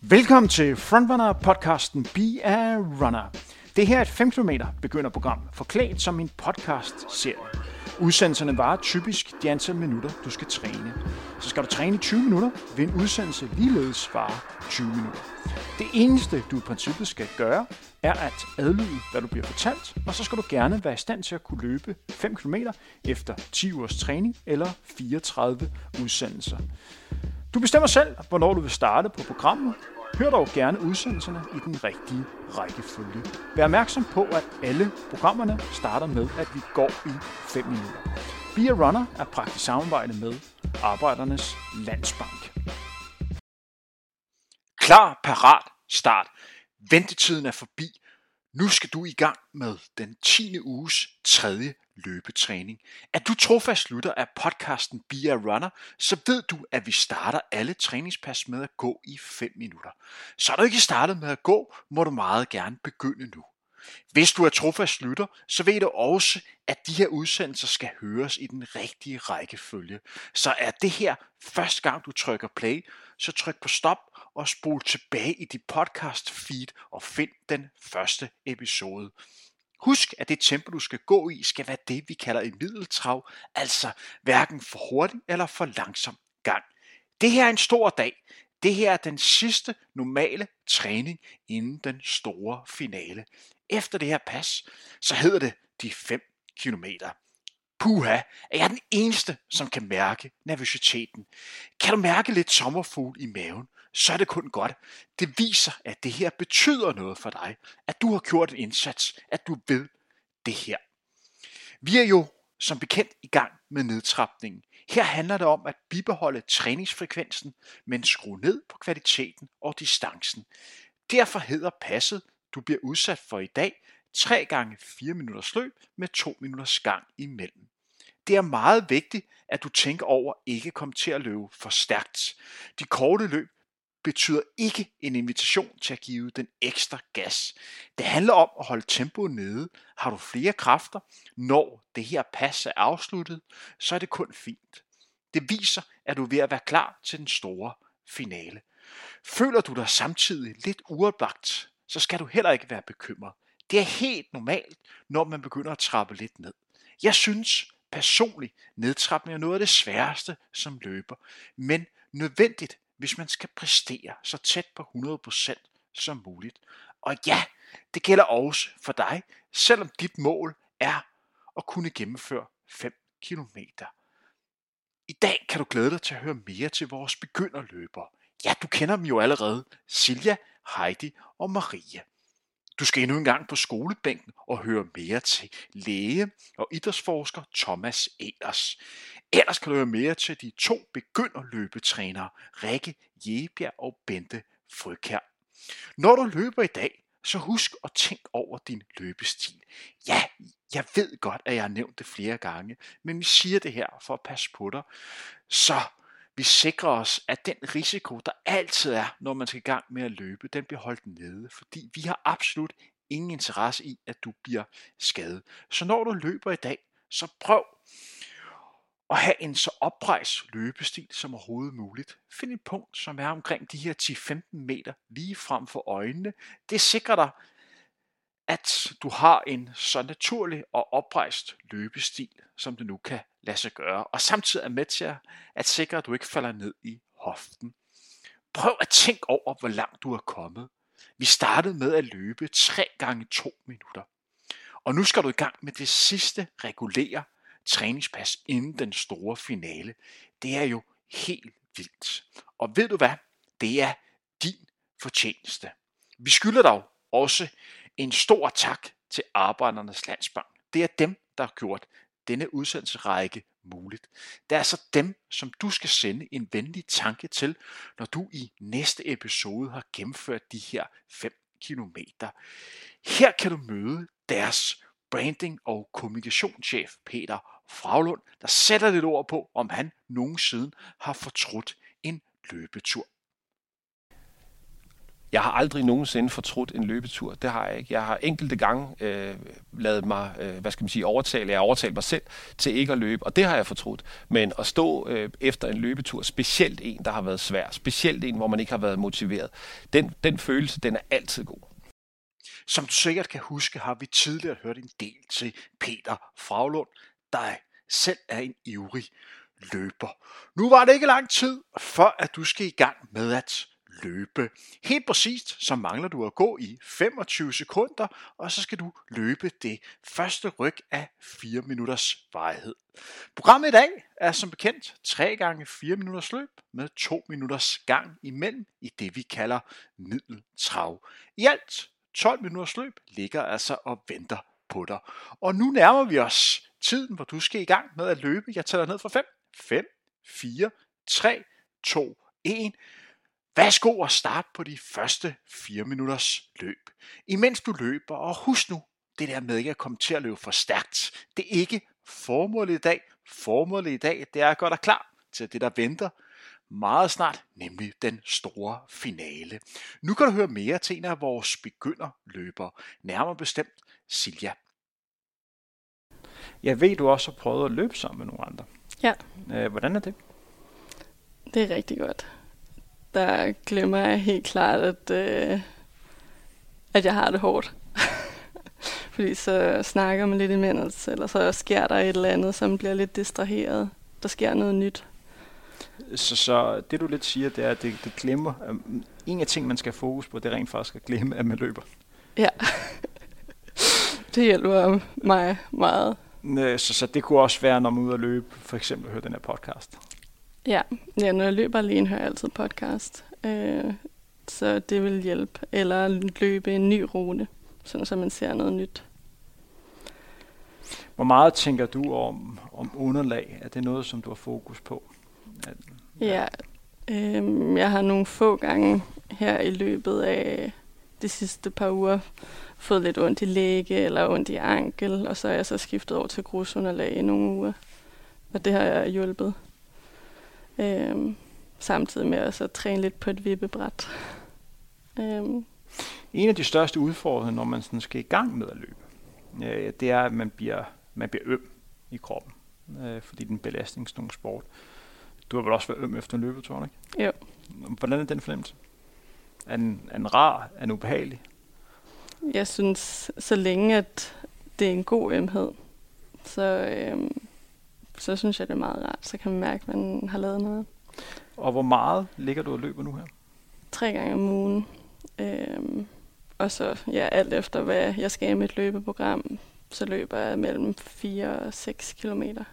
Velkommen til Frontrunner podcasten Be a Runner. Det her er et 5 km begynderprogram, forklædt som en podcast-serie. Udsendelserne varer typisk de antal minutter, du skal træne. Så skal du træne i 20 minutter, vil en udsendelse ligeledes vare 20 minutter. Det eneste, du i princippet skal gøre, er at adlyde, hvad du bliver fortalt, og så skal du gerne være i stand til at kunne løbe 5 km efter 10 ugers træning eller 34 udsendelser. Du bestemmer selv, hvornår du vil starte på programmet. Hør dog gerne udsendelserne i den rigtige rækkefølge. Vær opmærksom på, at alle programmerne starter med, at vi går i 5 minutter. Be a Runner er praktisk samarbejde med Arbejdernes Landsbank. Klar, parat, start. Ventetiden er forbi. Nu skal du i gang med den 10. uges tredje løbetræning. Er du trofast lytter af podcasten Be a Runner, så ved du, at vi starter alle træningspas med at gå i 5 minutter. Så er du ikke startet med at gå, må du meget gerne begynde nu. Hvis du er trofast lytter, så ved du også, at de her udsendelser skal høres i den rigtige rækkefølge. Så er det her første gang, du trykker play, så tryk på stop og spol tilbage i dit podcast feed og find den første episode. Husk, at det tempo, du skal gå i, skal være det, vi kalder en middeltrav, altså hverken for hurtig eller for langsom gang. Det her er en stor dag. Det her er den sidste normale træning inden den store finale. Efter det her pas, så hedder det de 5 kilometer. Puha, er jeg den eneste, som kan mærke nervøsiteten. Kan du mærke lidt sommerfugl i maven, så er det kun godt. Det viser, at det her betyder noget for dig, at du har gjort en indsats, at du ved det her. Vi er jo som bekendt i gang med nedtrapningen. Her handler det om at bibeholde træningsfrekvensen, men skrue ned på kvaliteten og distancen. Derfor hedder passet, du bliver udsat for i dag, 3 gange 4 minutters løb med 2 minutters gang imellem. Det er meget vigtigt, at du tænker over ikke komme til at løbe for stærkt. De korte løb betyder ikke en invitation til at give den ekstra gas. Det handler om at holde tempoet nede. Har du flere kræfter, når det her pas er afsluttet, så er det kun fint. Det viser, at du er ved at være klar til den store finale. Føler du dig samtidig lidt uoplagt, så skal du heller ikke være bekymret. Det er helt normalt, når man begynder at trappe lidt ned. Jeg synes personligt, nedtrapning er noget af det sværeste som løber, men nødvendigt hvis man skal præstere så tæt på 100% som muligt. Og ja, det gælder også for dig, selvom dit mål er at kunne gennemføre 5 km. I dag kan du glæde dig til at høre mere til vores begynderløbere. Ja, du kender dem jo allerede. Silja, Heidi og Maria. Du skal endnu en gang på skolebænken og høre mere til læge og idrætsforsker Thomas Elers. Ellers kan du høre mere til de to begynderløbetrænere, Rikke Jebjerg og Bente Frykær. Når du løber i dag, så husk at tænk over din løbestil. Ja, jeg ved godt, at jeg har nævnt det flere gange, men vi siger det her for at passe på dig, så vi sikrer os, at den risiko, der altid er, når man skal i gang med at løbe, den bliver holdt nede, fordi vi har absolut ingen interesse i, at du bliver skadet. Så når du løber i dag, så prøv at have en så oprejst løbestil som overhovedet muligt. Find et punkt, som er omkring de her 10-15 meter lige frem for øjnene. Det sikrer dig, at du har en så naturlig og oprejst løbestil, som det nu kan lade sig gøre, og samtidig er med til at sikre, at du ikke falder ned i hoften. Prøv at tænke over, hvor langt du er kommet. Vi startede med at løbe 3 gange 2 minutter. Og nu skal du i gang med det sidste regulære træningspas inden den store finale. Det er jo helt vildt. Og ved du hvad? Det er din fortjeneste. Vi skylder dog også en stor tak til Arbejdernes Landsbank. Det er dem, der har gjort denne udsendelsesrække muligt. Det er altså dem, som du skal sende en venlig tanke til, når du i næste episode har gennemført de her 5 km. Her kan du møde deres branding- og kommunikationschef Peter Fraglund, der sætter lidt ord på, om han nogensinde har fortrudt en løbetur. Jeg har aldrig nogensinde fortrudt en løbetur. Det har jeg ikke. Jeg har enkelte gange øh, lavet mig, øh, hvad skal man sige, overtale. Jeg har overtalt mig selv til ikke at løbe, og det har jeg fortrudt. Men at stå øh, efter en løbetur, specielt en, der har været svær, specielt en, hvor man ikke har været motiveret, den, den følelse, den er altid god. Som du sikkert kan huske, har vi tidligere hørt en del til Peter Fraglund, der selv er en ivrig løber. Nu var det ikke lang tid, før at du skal i gang med at løbe. Helt præcist, så mangler du at gå i 25 sekunder, og så skal du løbe det første ryg af 4 minutters varighed. Programmet i dag er som bekendt 3 gange 4 minutters løb med 2 minutters gang imellem i det vi kalder middeltrav. I alt 12 minutters løb ligger altså og venter på dig. Og nu nærmer vi os tiden, hvor du skal i gang med at løbe. Jeg tæller ned fra 5. 5, 4, 3, 2, 1. Værsgo at starte på de første 4 minutters løb. Imens du løber, og husk nu, det der med ikke at komme til at løbe for stærkt. Det er ikke formålet i dag. Formålet i dag, det er at gøre dig klar til det, der venter meget snart, nemlig den store finale. Nu kan du høre mere til en af vores begynderløbere, nærmere bestemt Silja. Jeg ved, du også har prøvet at løbe sammen med nogle andre. Ja. Øh, hvordan er det? Det er rigtig godt. Der glemmer jeg helt klart, at, øh, at jeg har det hårdt. Fordi så snakker man lidt imens, eller så sker der et eller andet, som bliver lidt distraheret. Der sker noget nyt. Så, så det du lidt siger, det er, at det, det glemmer. En af ting, man skal fokus på, det er rent faktisk at glemme, at man løber. Ja. det hjælper mig meget. Så, så det kunne også være, når man er ude at løbe, for eksempel høre den her podcast. Ja, ja når jeg løber alene, hører jeg altid podcast. Øh, så det vil hjælpe. Eller løbe en ny rute, sådan så man ser noget nyt. Hvor meget tænker du om, om underlag? Er det noget, som du har fokus på? At, ja, øh, jeg har nogle få gange her i løbet af de sidste par uger fået lidt ondt i læge eller ondt i ankel, og så er jeg så skiftet over til grusunderlag i nogle uger. Og det har jeg hjulpet. Øhm, samtidig med at så træne lidt på et vippebræt. Øhm. En af de største udfordringer, når man sådan skal i gang med at løbe, øh, det er, at man bliver, man bliver øm i kroppen, øh, fordi den belastningstung sport. Du har vel også været øm efter en løbetur, ikke? Jo. Hvordan er den fornemmelse? Er den, er den rar? Er den ubehagelig? Jeg synes, så længe at det er en god ømhed, så, øhm, så synes jeg, det er meget rart. Så kan man mærke, at man har lavet noget. Og hvor meget ligger du og løber nu her? Tre gange om ugen. Øhm, og så ja, alt efter, hvad jeg skal i mit løbeprogram, så løber jeg mellem 4 og 6 kilometer.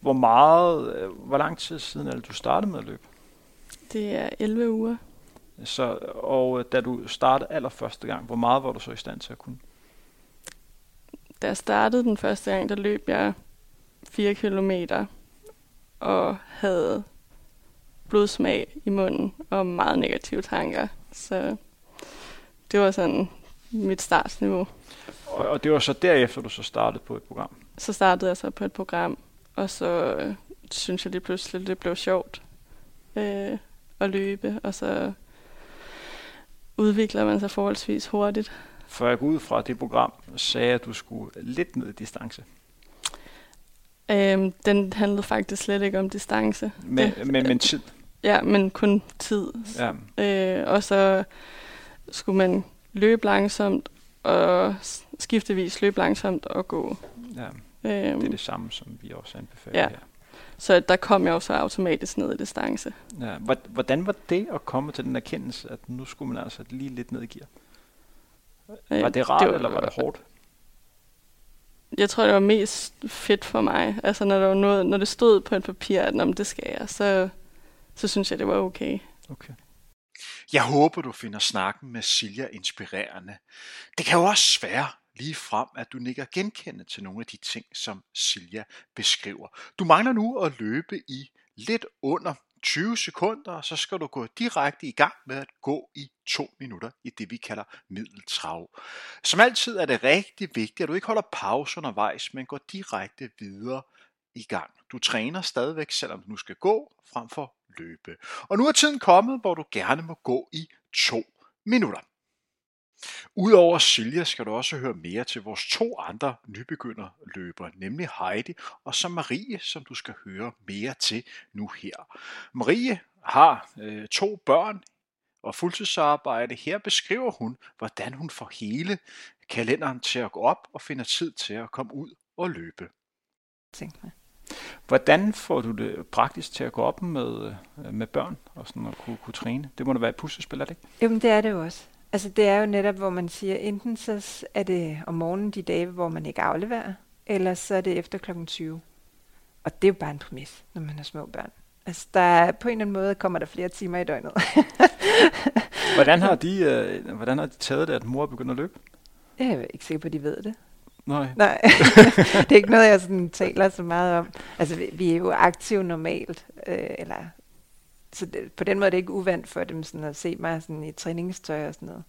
Hvor meget, øh, hvor lang tid siden er det, du startede med at løbe? Det er 11 uger. Så, og øh, da du startede allerførste gang, hvor meget var du så i stand til at kunne? Da jeg startede den første gang, der løb jeg 4 kilometer og havde blodsmag i munden og meget negative tanker. Så det var sådan mit startsniveau. Og, og det var så derefter, du så startede på et program? Så startede jeg så på et program, og så øh, synes jeg lige pludselig, det blev sjovt øh, at løbe, og så udvikler man sig forholdsvis hurtigt. For jeg går ud fra det program, sagde at du skulle lidt ned i distance. Øhm, den handlede faktisk slet ikke om distance. Men, det, men, men tid? Ja, men kun tid. Ja. Øh, og så skulle man løbe langsomt, og skiftevis løbe langsomt og gå. Ja, øhm, det er det samme, som vi også anbefaler ja. her. Så der kom jeg jo så automatisk ned i distance. Ja. Hvordan var det at komme til den erkendelse, at nu skulle man altså lige lidt ned i gear? Var det rart, det var, eller var det hårdt? Jeg tror, det var mest fedt for mig. Altså, når, der var noget, når det stod på et papir, at om det skal jeg, så, så synes jeg, det var okay. Okay. Jeg håber, du finder snakken med Silja inspirerende. Det kan jo også være, lige frem, at du nikker genkendende til nogle af de ting, som Silja beskriver. Du mangler nu at løbe i lidt under 20 sekunder, og så skal du gå direkte i gang med at gå i to minutter i det, vi kalder middeltrav. Som altid er det rigtig vigtigt, at du ikke holder pause undervejs, men går direkte videre i gang. Du træner stadigvæk, selvom du nu skal gå, frem for løbe. Og nu er tiden kommet, hvor du gerne må gå i to minutter. Udover Silja skal du også høre mere til vores to andre nybegynderløbere, nemlig Heidi og så Marie, som du skal høre mere til nu her. Marie har øh, to børn og fuldtidsarbejde. Her beskriver hun, hvordan hun får hele kalenderen til at gå op og finder tid til at komme ud og løbe. Hvordan får du det praktisk til at gå op med, øh, med børn og sådan at kunne, kunne træne? Det må da være et puslespil, er det ikke? Jamen, det er det jo også. Altså, det er jo netop, hvor man siger, enten så er det om morgenen de dage, hvor man ikke afleverer, eller så er det efter klokken 20. Og det er jo bare en præmis, når man har små børn. Altså, der er, på en eller anden måde kommer der flere timer i døgnet. hvordan, har de, øh, hvordan har de taget det, at mor er begyndt at løbe? Jeg er ikke sikker på, at de ved det. Nej. Nej, det er ikke noget, jeg sådan taler så meget om. Altså, vi, vi er jo aktive normalt, øh, eller så det, på den måde er det ikke uvandt for dem sådan at se mig sådan i træningstøj og sådan noget.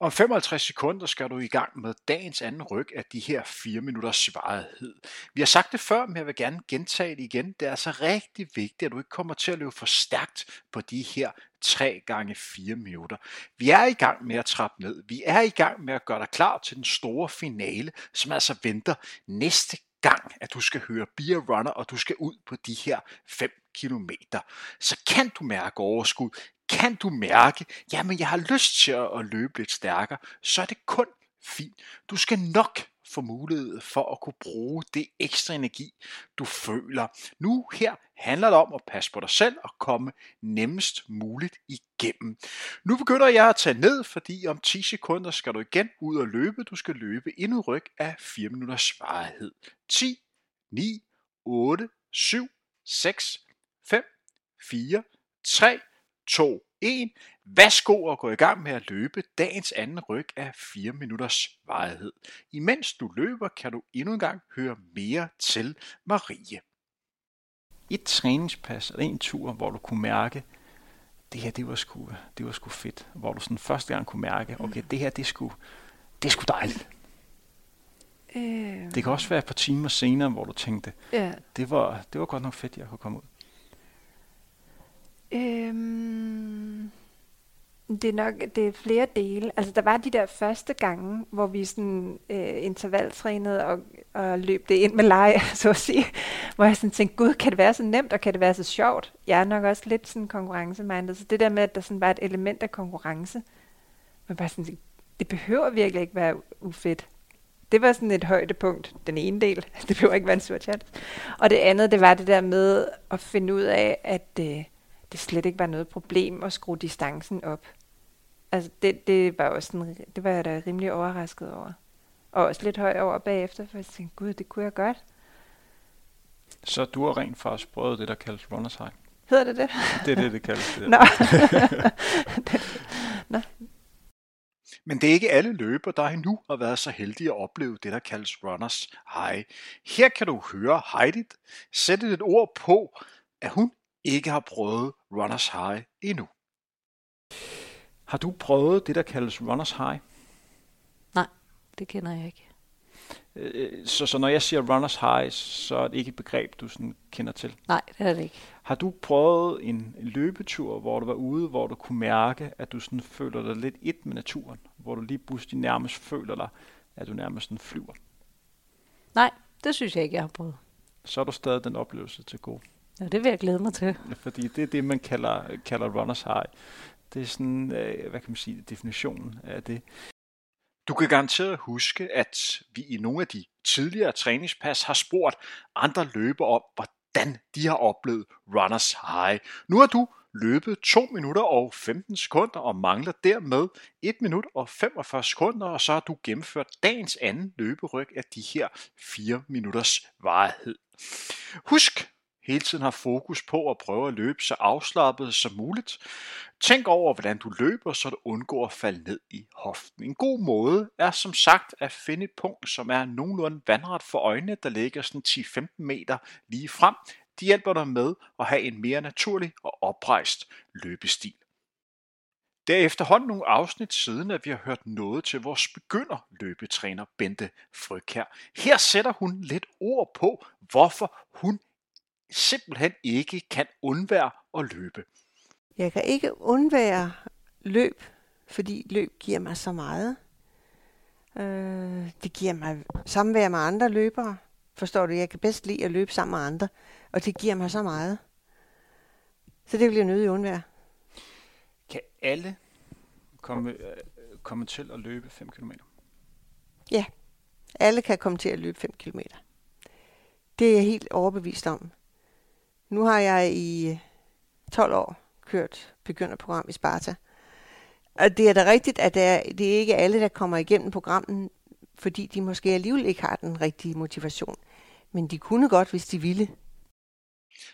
Om 55 sekunder skal du i gang med dagens anden ryg af de her 4 minutters varighed. Vi har sagt det før, men jeg vil gerne gentage det igen. Det er altså rigtig vigtigt, at du ikke kommer til at løbe for stærkt på de her 3 gange 4 minutter. Vi er i gang med at trappe ned. Vi er i gang med at gøre dig klar til den store finale, som altså venter næste gang, at du skal høre Beer Runner, og du skal ud på de her 5 kilometer, så kan du mærke overskud. Kan du mærke, jamen jeg har lyst til at løbe lidt stærkere, så er det kun fint. Du skal nok få mulighed for at kunne bruge det ekstra energi, du føler. Nu her handler det om at passe på dig selv og komme nemmest muligt igennem. Nu begynder jeg at tage ned, fordi om 10 sekunder skal du igen ud og løbe. Du skal løbe endnu ryg af 4 minutters varighed. 10, 9, 8, 7, 6, 5, 4, 3, 2, 1. Værsgo og gå i gang med at løbe dagens anden ryg af 4 minutters varighed. Imens du løber, kan du endnu en gang høre mere til Marie. Et træningspas eller en tur, hvor du kunne mærke, det her, det var sgu, det var sgu fedt. Hvor du sådan første gang kunne mærke, okay, det her, det er sgu, det er sgu dejligt. Øh... Det kan også være et par timer senere, hvor du tænkte, ja. det, var, det var godt nok fedt, jeg kunne komme ud. Øhm, det er nok det er flere dele. Altså der var de der første gange, hvor vi sådan øh, intervaltrænede og, og løb det ind med leg, så at sige. Hvor jeg sådan tænkte, gud, kan det være så nemt, og kan det være så sjovt? Jeg er nok også lidt sådan konkurrencemindet. Så det der med, at der sådan var et element af konkurrence, men bare sådan, det behøver virkelig ikke være ufedt. Det var sådan et højdepunkt, den ene del. Det behøver ikke være en sur chat. Og det andet, det var det der med at finde ud af, at øh, det slet ikke var noget problem at skrue distancen op. Altså det, det var også sådan, det var jeg da rimelig overrasket over. Og også lidt høj over bagefter, for jeg tænkte, gud, det kunne jeg godt. Så du har rent faktisk prøvet det, der kaldes runners high? Hedder det det? Det er det, det kaldes. Det. Nå. Nå. Men det er ikke alle løber, der endnu har været så heldige at opleve det, der kaldes runners high. Her kan du høre Heidi sætte et ord på, at hun ikke har prøvet runners high endnu. Har du prøvet det, der kaldes runners high? Nej, det kender jeg ikke. Øh, så, så når jeg siger runners high, så er det ikke et begreb, du sådan kender til? Nej, det er det ikke. Har du prøvet en løbetur, hvor du var ude, hvor du kunne mærke, at du sådan føler dig lidt et med naturen? Hvor du lige pludselig nærmest føler dig, at du nærmest sådan flyver? Nej, det synes jeg ikke, jeg har prøvet. Så er du stadig den oplevelse til god. Ja, det vil jeg glæde mig til. Fordi det er det, man kalder, kalder runners high. Det er sådan, øh, hvad kan man sige, definitionen af det. Du kan garanteret huske, at vi i nogle af de tidligere træningspas har spurgt andre løbere om, hvordan de har oplevet runners high. Nu har du løbet 2 minutter og 15 sekunder og mangler dermed 1 minut og 45 sekunder, og så har du gennemført dagens anden løberyg af de her 4 minutters varighed. Husk, hele tiden har fokus på at prøve at løbe så afslappet som muligt. Tænk over, hvordan du løber, så du undgår at falde ned i hoften. En god måde er som sagt at finde et punkt, som er nogenlunde vandret for øjnene, der ligger sådan 10-15 meter lige frem. De hjælper dig med at have en mere naturlig og oprejst løbestil. Det er efterhånden nogle afsnit siden, at vi har hørt noget til vores begynder løbetræner Bente Frygkær. Her sætter hun lidt ord på, hvorfor hun simpelthen ikke kan undvære at løbe. Jeg kan ikke undvære løb, fordi løb giver mig så meget. Øh, det giver mig samvær med andre løbere. Forstår du? Jeg kan bedst lide at løbe sammen med andre, og det giver mig så meget. Så det vil jeg nødig undvære. Kan alle komme, øh, komme til at løbe 5 km? Ja, alle kan komme til at løbe 5 km. Det er jeg helt overbevist om. Nu har jeg i 12 år kørt begynderprogram i Sparta. Og det er da rigtigt, at det er, det er ikke alle, der kommer igennem programmet, fordi de måske alligevel ikke har den rigtige motivation. Men de kunne godt, hvis de ville.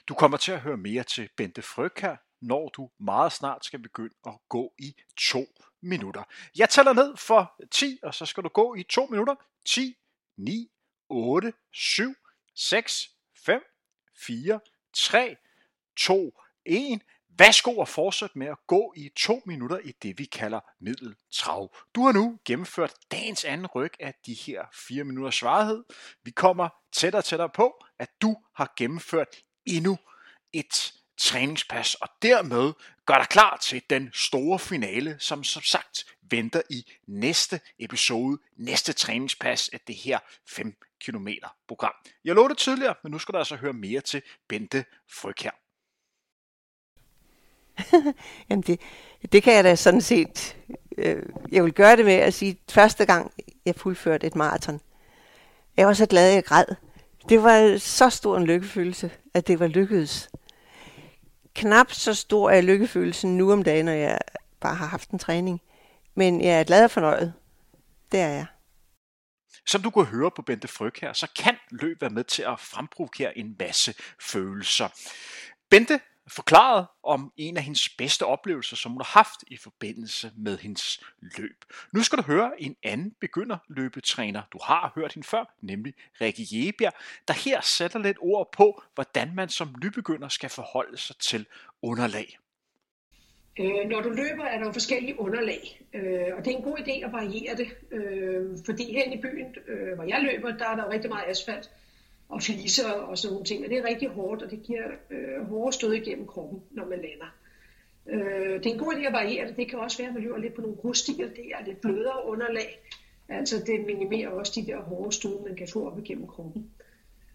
Du kommer til at høre mere til Bente Frøkær, når du meget snart skal begynde at gå i to minutter. Jeg tæller ned for 10, og så skal du gå i to minutter. 10, 9, 8, 7, 6, 5, 4, 3, 2, 1. Værsgo og fortsæt med at gå i to minutter i det, vi kalder middeltrav. Du har nu gennemført dagens anden ryg af de her fire minutters svarhed. Vi kommer tættere og tættere på, at du har gennemført endnu et træningspas, og dermed gør dig klar til den store finale, som som sagt venter i næste episode, næste træningspas af det her 5 km program. Jeg lovede det tidligere, men nu skal du altså høre mere til Bente Fryg her. Jamen det, det kan jeg da sådan set. Øh, jeg vil gøre det med at sige, at første gang jeg fuldførte et maraton, jeg var så glad, at jeg græd. Det var så stor en lykkefølelse, at det var lykkedes. Knap så stor er lykkefølelsen nu om dagen, når jeg bare har haft en træning. Men jeg er glad og fornøjet. Det er jeg. Som du kunne høre på Bente Fryg her, så kan løb være med til at fremprovokere en masse følelser. Bente forklaret om en af hendes bedste oplevelser, som hun har haft i forbindelse med hendes løb. Nu skal du høre en anden begynderløbetræner, du har hørt hende før, nemlig Rikke Jebjerg, der her sætter lidt ord på, hvordan man som nybegynder skal forholde sig til underlag. Øh, når du løber, er der jo forskellige underlag, øh, og det er en god idé at variere det, øh, fordi her i byen, øh, hvor jeg løber, der er der jo rigtig meget asfalt og fliser og sådan nogle ting, og det er rigtig hårdt, og det giver øh, hårde stød igennem kroppen, når man lander. Øh, det er en god idé at variere det. Det kan også være, at man løber lidt på nogle grusstier, det er lidt blødere underlag, altså det minimerer også de der hårde stød, man kan få op igennem kroppen.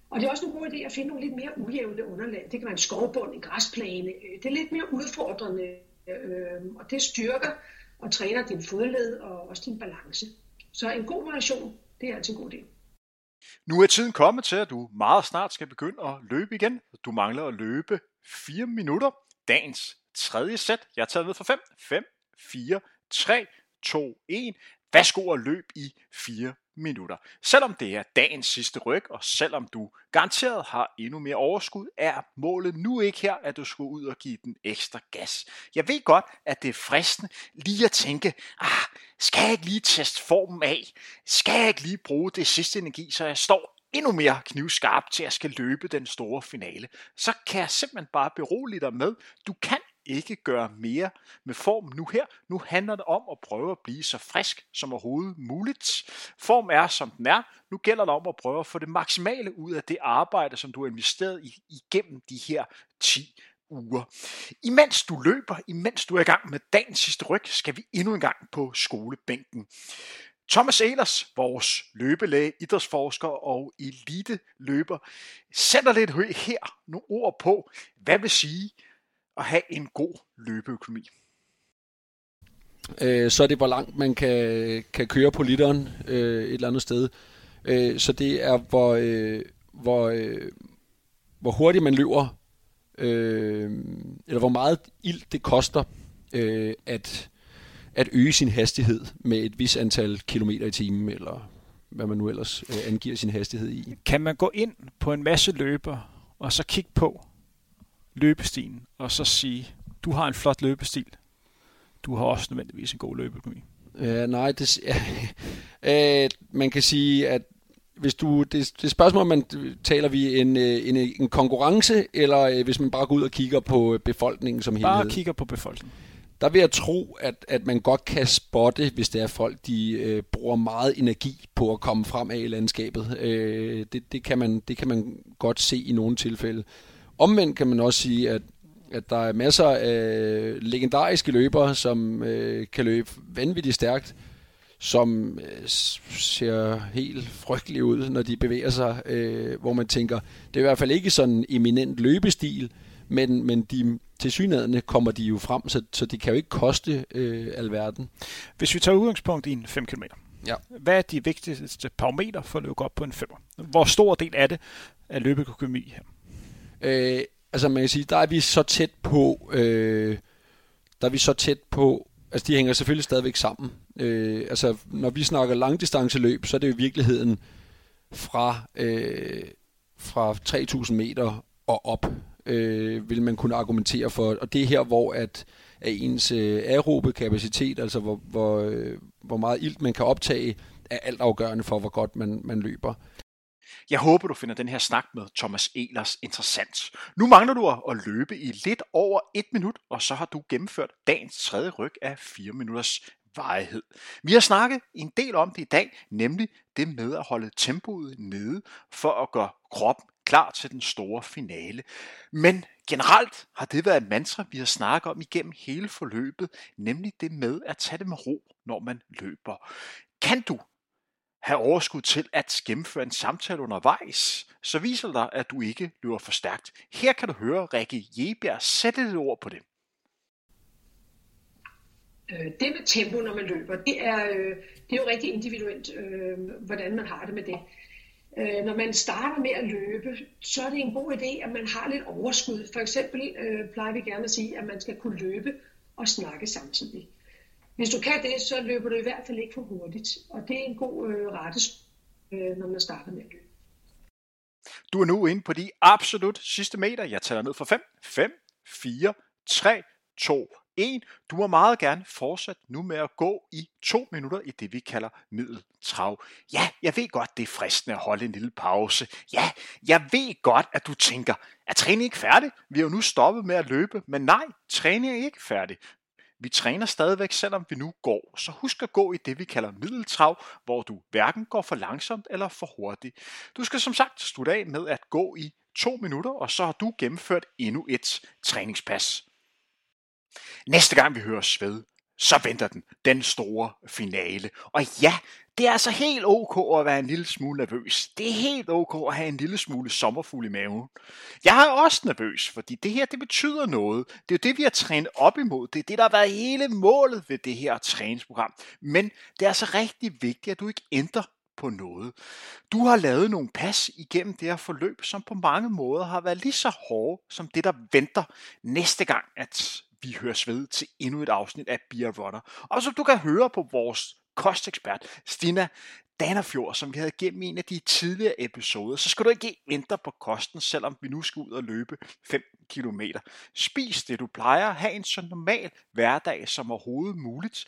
Og det er også en god idé at finde nogle lidt mere ujævne underlag. Det kan være en skovbund, en græsplæne. Øh, det er lidt mere udfordrende øh, og det styrker og træner din fodled og også din balance. Så en god variation, det er altid en god idé. Nu er tiden kommet til, at du meget snart skal begynde at løbe igen. Du mangler at løbe 4 minutter. Dagens tredje sæt. Jeg har taget med for 5. 5, 4, 3, 2, 1. Værsgo og løb i 4 minutter. Selvom det er dagens sidste ryg, og selvom du garanteret har endnu mere overskud, er målet nu ikke her, at du skal ud og give den ekstra gas. Jeg ved godt, at det er fristende lige at tænke, ah, skal jeg ikke lige teste formen af? Skal jeg ikke lige bruge det sidste energi, så jeg står endnu mere knivskarp til at skal løbe den store finale, så kan jeg simpelthen bare berolige dig med, du kan ikke gøre mere med form nu her. Nu handler det om at prøve at blive så frisk som overhovedet muligt. Form er som den er. Nu gælder det om at prøve at få det maksimale ud af det arbejde, som du har investeret i igennem de her 10 uger. Imens du løber, imens du er i gang med dagens sidste ryg, skal vi endnu en gang på skolebænken. Thomas Ehlers, vores løbelæge, idrætsforsker og elite løber, sætter lidt her nogle ord på, hvad vil sige at have en god løbeøkonomi. Øh, så er det, hvor langt man kan, kan køre på literen øh, et eller andet sted. Øh, så det er, hvor, øh, hvor, øh, hvor hurtigt man løber, øh, eller hvor meget ild det koster øh, at, at øge sin hastighed med et vis antal kilometer i timen, eller hvad man nu ellers øh, angiver sin hastighed i. Kan man gå ind på en masse løber, og så kigge på løbestilen, og så sige, du har en flot løbestil, du har også nødvendigvis en god løbeøkonomi? Øh, nej, det, øh, man kan sige, at hvis du, det, det spørgsmål, man taler vi en, øh, en, en konkurrence, eller øh, hvis man bare går ud og kigger på befolkningen som helhed? Bare kigger på befolkningen. Der vil jeg tro, at, at man godt kan spotte, hvis det er folk, de øh, bruger meget energi på at komme frem af i landskabet. Øh, det, det, kan man, det kan man godt se i nogle tilfælde. Omvendt kan man også sige, at at der er masser af legendariske løbere, som øh, kan løbe vanvittigt stærkt, som øh, ser helt frygtelige ud, når de bevæger sig, øh, hvor man tænker, det er i hvert fald ikke sådan en eminent løbestil, men, men de, til synligheden kommer de jo frem, så, så det kan jo ikke koste øh, alverden. Hvis vi tager udgangspunkt i en 5 km, Ja. hvad er de vigtigste parametre for at løbe op på en 5'er? Hvor stor del af det er løbeøkonomi her? Øh, altså man kan sige, der er vi så tæt på, øh, der er vi så tæt på, altså de hænger selvfølgelig stadigvæk sammen. Øh, altså når vi snakker langdistanceløb, så er det jo i virkeligheden fra, øh, fra 3000 meter og op, øh, vil man kunne argumentere for. Og det er her, hvor at, at ens øh, aerobe kapacitet, altså hvor, hvor, øh, hvor meget ilt man kan optage, er altafgørende for, hvor godt man, man løber. Jeg håber, du finder den her snak med Thomas Elers interessant. Nu mangler du at- løbe i lidt over et minut, og så har du gennemført dagens tredje ryg af 4 minutters varighed. Vi har snakket en del om det i dag, nemlig det med at holde tempoet nede for at gøre kroppen klar til den store finale. Men generelt har det været et mantra, vi har snakket om igennem hele forløbet, nemlig det med at tage det med ro, når man løber. Kan du have overskud til at gennemføre en samtale undervejs, så viser det dig, at du ikke løber for stærkt. Her kan du høre Rikke Jebjerg sætte et ord på det. Øh, det med tempo, når man løber, det er, øh, det er jo rigtig individuelt, øh, hvordan man har det med det. Øh, når man starter med at løbe, så er det en god idé, at man har lidt overskud. For eksempel øh, plejer vi gerne at sige, at man skal kunne løbe og snakke samtidig. Hvis du kan det, så løber du i hvert fald ikke for hurtigt. Og det er en god øh, rettes, øh, når man starter med at løbe. Du er nu inde på de absolut sidste meter. Jeg tæller ned fra 5, 5, 4, 3, 2, 1. Du må meget gerne fortsætte nu med at gå i to minutter i det, vi kalder middeltrav. Ja, jeg ved godt, det er fristende at holde en lille pause. Ja, jeg ved godt, at du tænker, er træning ikke færdig? Vi har jo nu stoppet med at løbe, men nej, træningen er ikke færdig. Vi træner stadigvæk, selvom vi nu går. Så husk at gå i det, vi kalder middeltrav, hvor du hverken går for langsomt eller for hurtigt. Du skal som sagt slutte af med at gå i to minutter, og så har du gennemført endnu et træningspas. Næste gang vi hører sved, så venter den, den store finale. Og ja, det er altså helt ok at være en lille smule nervøs. Det er helt ok at have en lille smule sommerfugl i maven. Jeg er også nervøs, fordi det her, det betyder noget. Det er jo det, vi har trænet op imod. Det er det, der har været hele målet ved det her træningsprogram. Men det er altså rigtig vigtigt, at du ikke ændrer på noget. Du har lavet nogle pas igennem det her forløb, som på mange måder har været lige så hårde som det, der venter næste gang, at vi høres ved til endnu et afsnit af Beer Runner. Og som du kan høre på vores kostekspert, Stina Danafjord, som vi havde gennem en af de tidligere episoder, så skal du ikke ændre på kosten, selvom vi nu skal ud og løbe 5 km. Spis det, du plejer. Ha' en så normal hverdag som overhovedet muligt.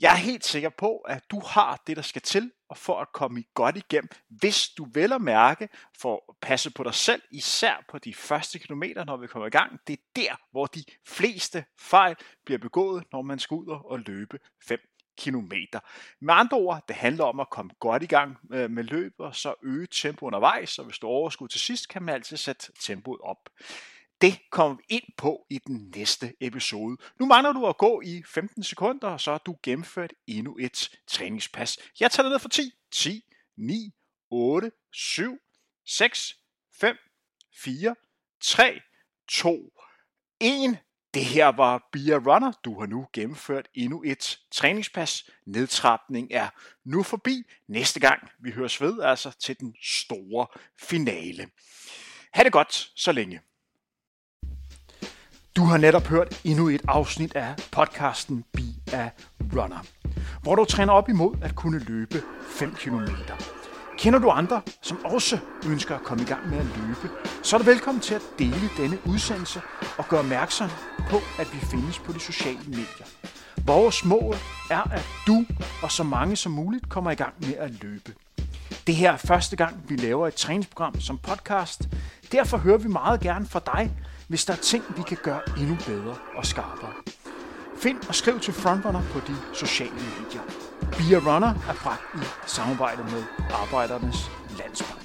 Jeg er helt sikker på, at du har det, der skal til og for at komme godt igennem, hvis du vel at mærke for at passe på dig selv, især på de første kilometer, når vi kommer i gang. Det er der, hvor de fleste fejl bliver begået, når man skal ud og løbe 5 kilometer. Med andre ord, det handler om at komme godt i gang øh, med løbet, og så øge tempo undervejs, og hvis du overskud til sidst, kan man altid sætte tempoet op. Det kommer vi ind på i den næste episode. Nu mangler du at gå i 15 sekunder, og så har du gennemført endnu et træningspas. Jeg tager det ned for 10, 10, 9, 8, 7, 6, 5, 4, 3, 2, 1. Det her var Bia Runner. Du har nu gennemført endnu et træningspas. Nedtrapning er nu forbi. Næste gang vi høres ved, altså til den store finale. Ha' det godt så længe. Du har netop hørt endnu et afsnit af podcasten Be a Runner, hvor du træner op imod at kunne løbe 5 km. Kender du andre, som også ønsker at komme i gang med at løbe, så er du velkommen til at dele denne udsendelse og gøre opmærksom på, at vi findes på de sociale medier. Vores mål er, at du og så mange som muligt kommer i gang med at løbe. Det her er første gang, vi laver et træningsprogram som podcast. Derfor hører vi meget gerne fra dig, hvis der er ting, vi kan gøre endnu bedre og skarpere. Find og skriv til Frontrunner på de sociale medier. Be a Runner er bragt i samarbejde med Arbejdernes Landsbank.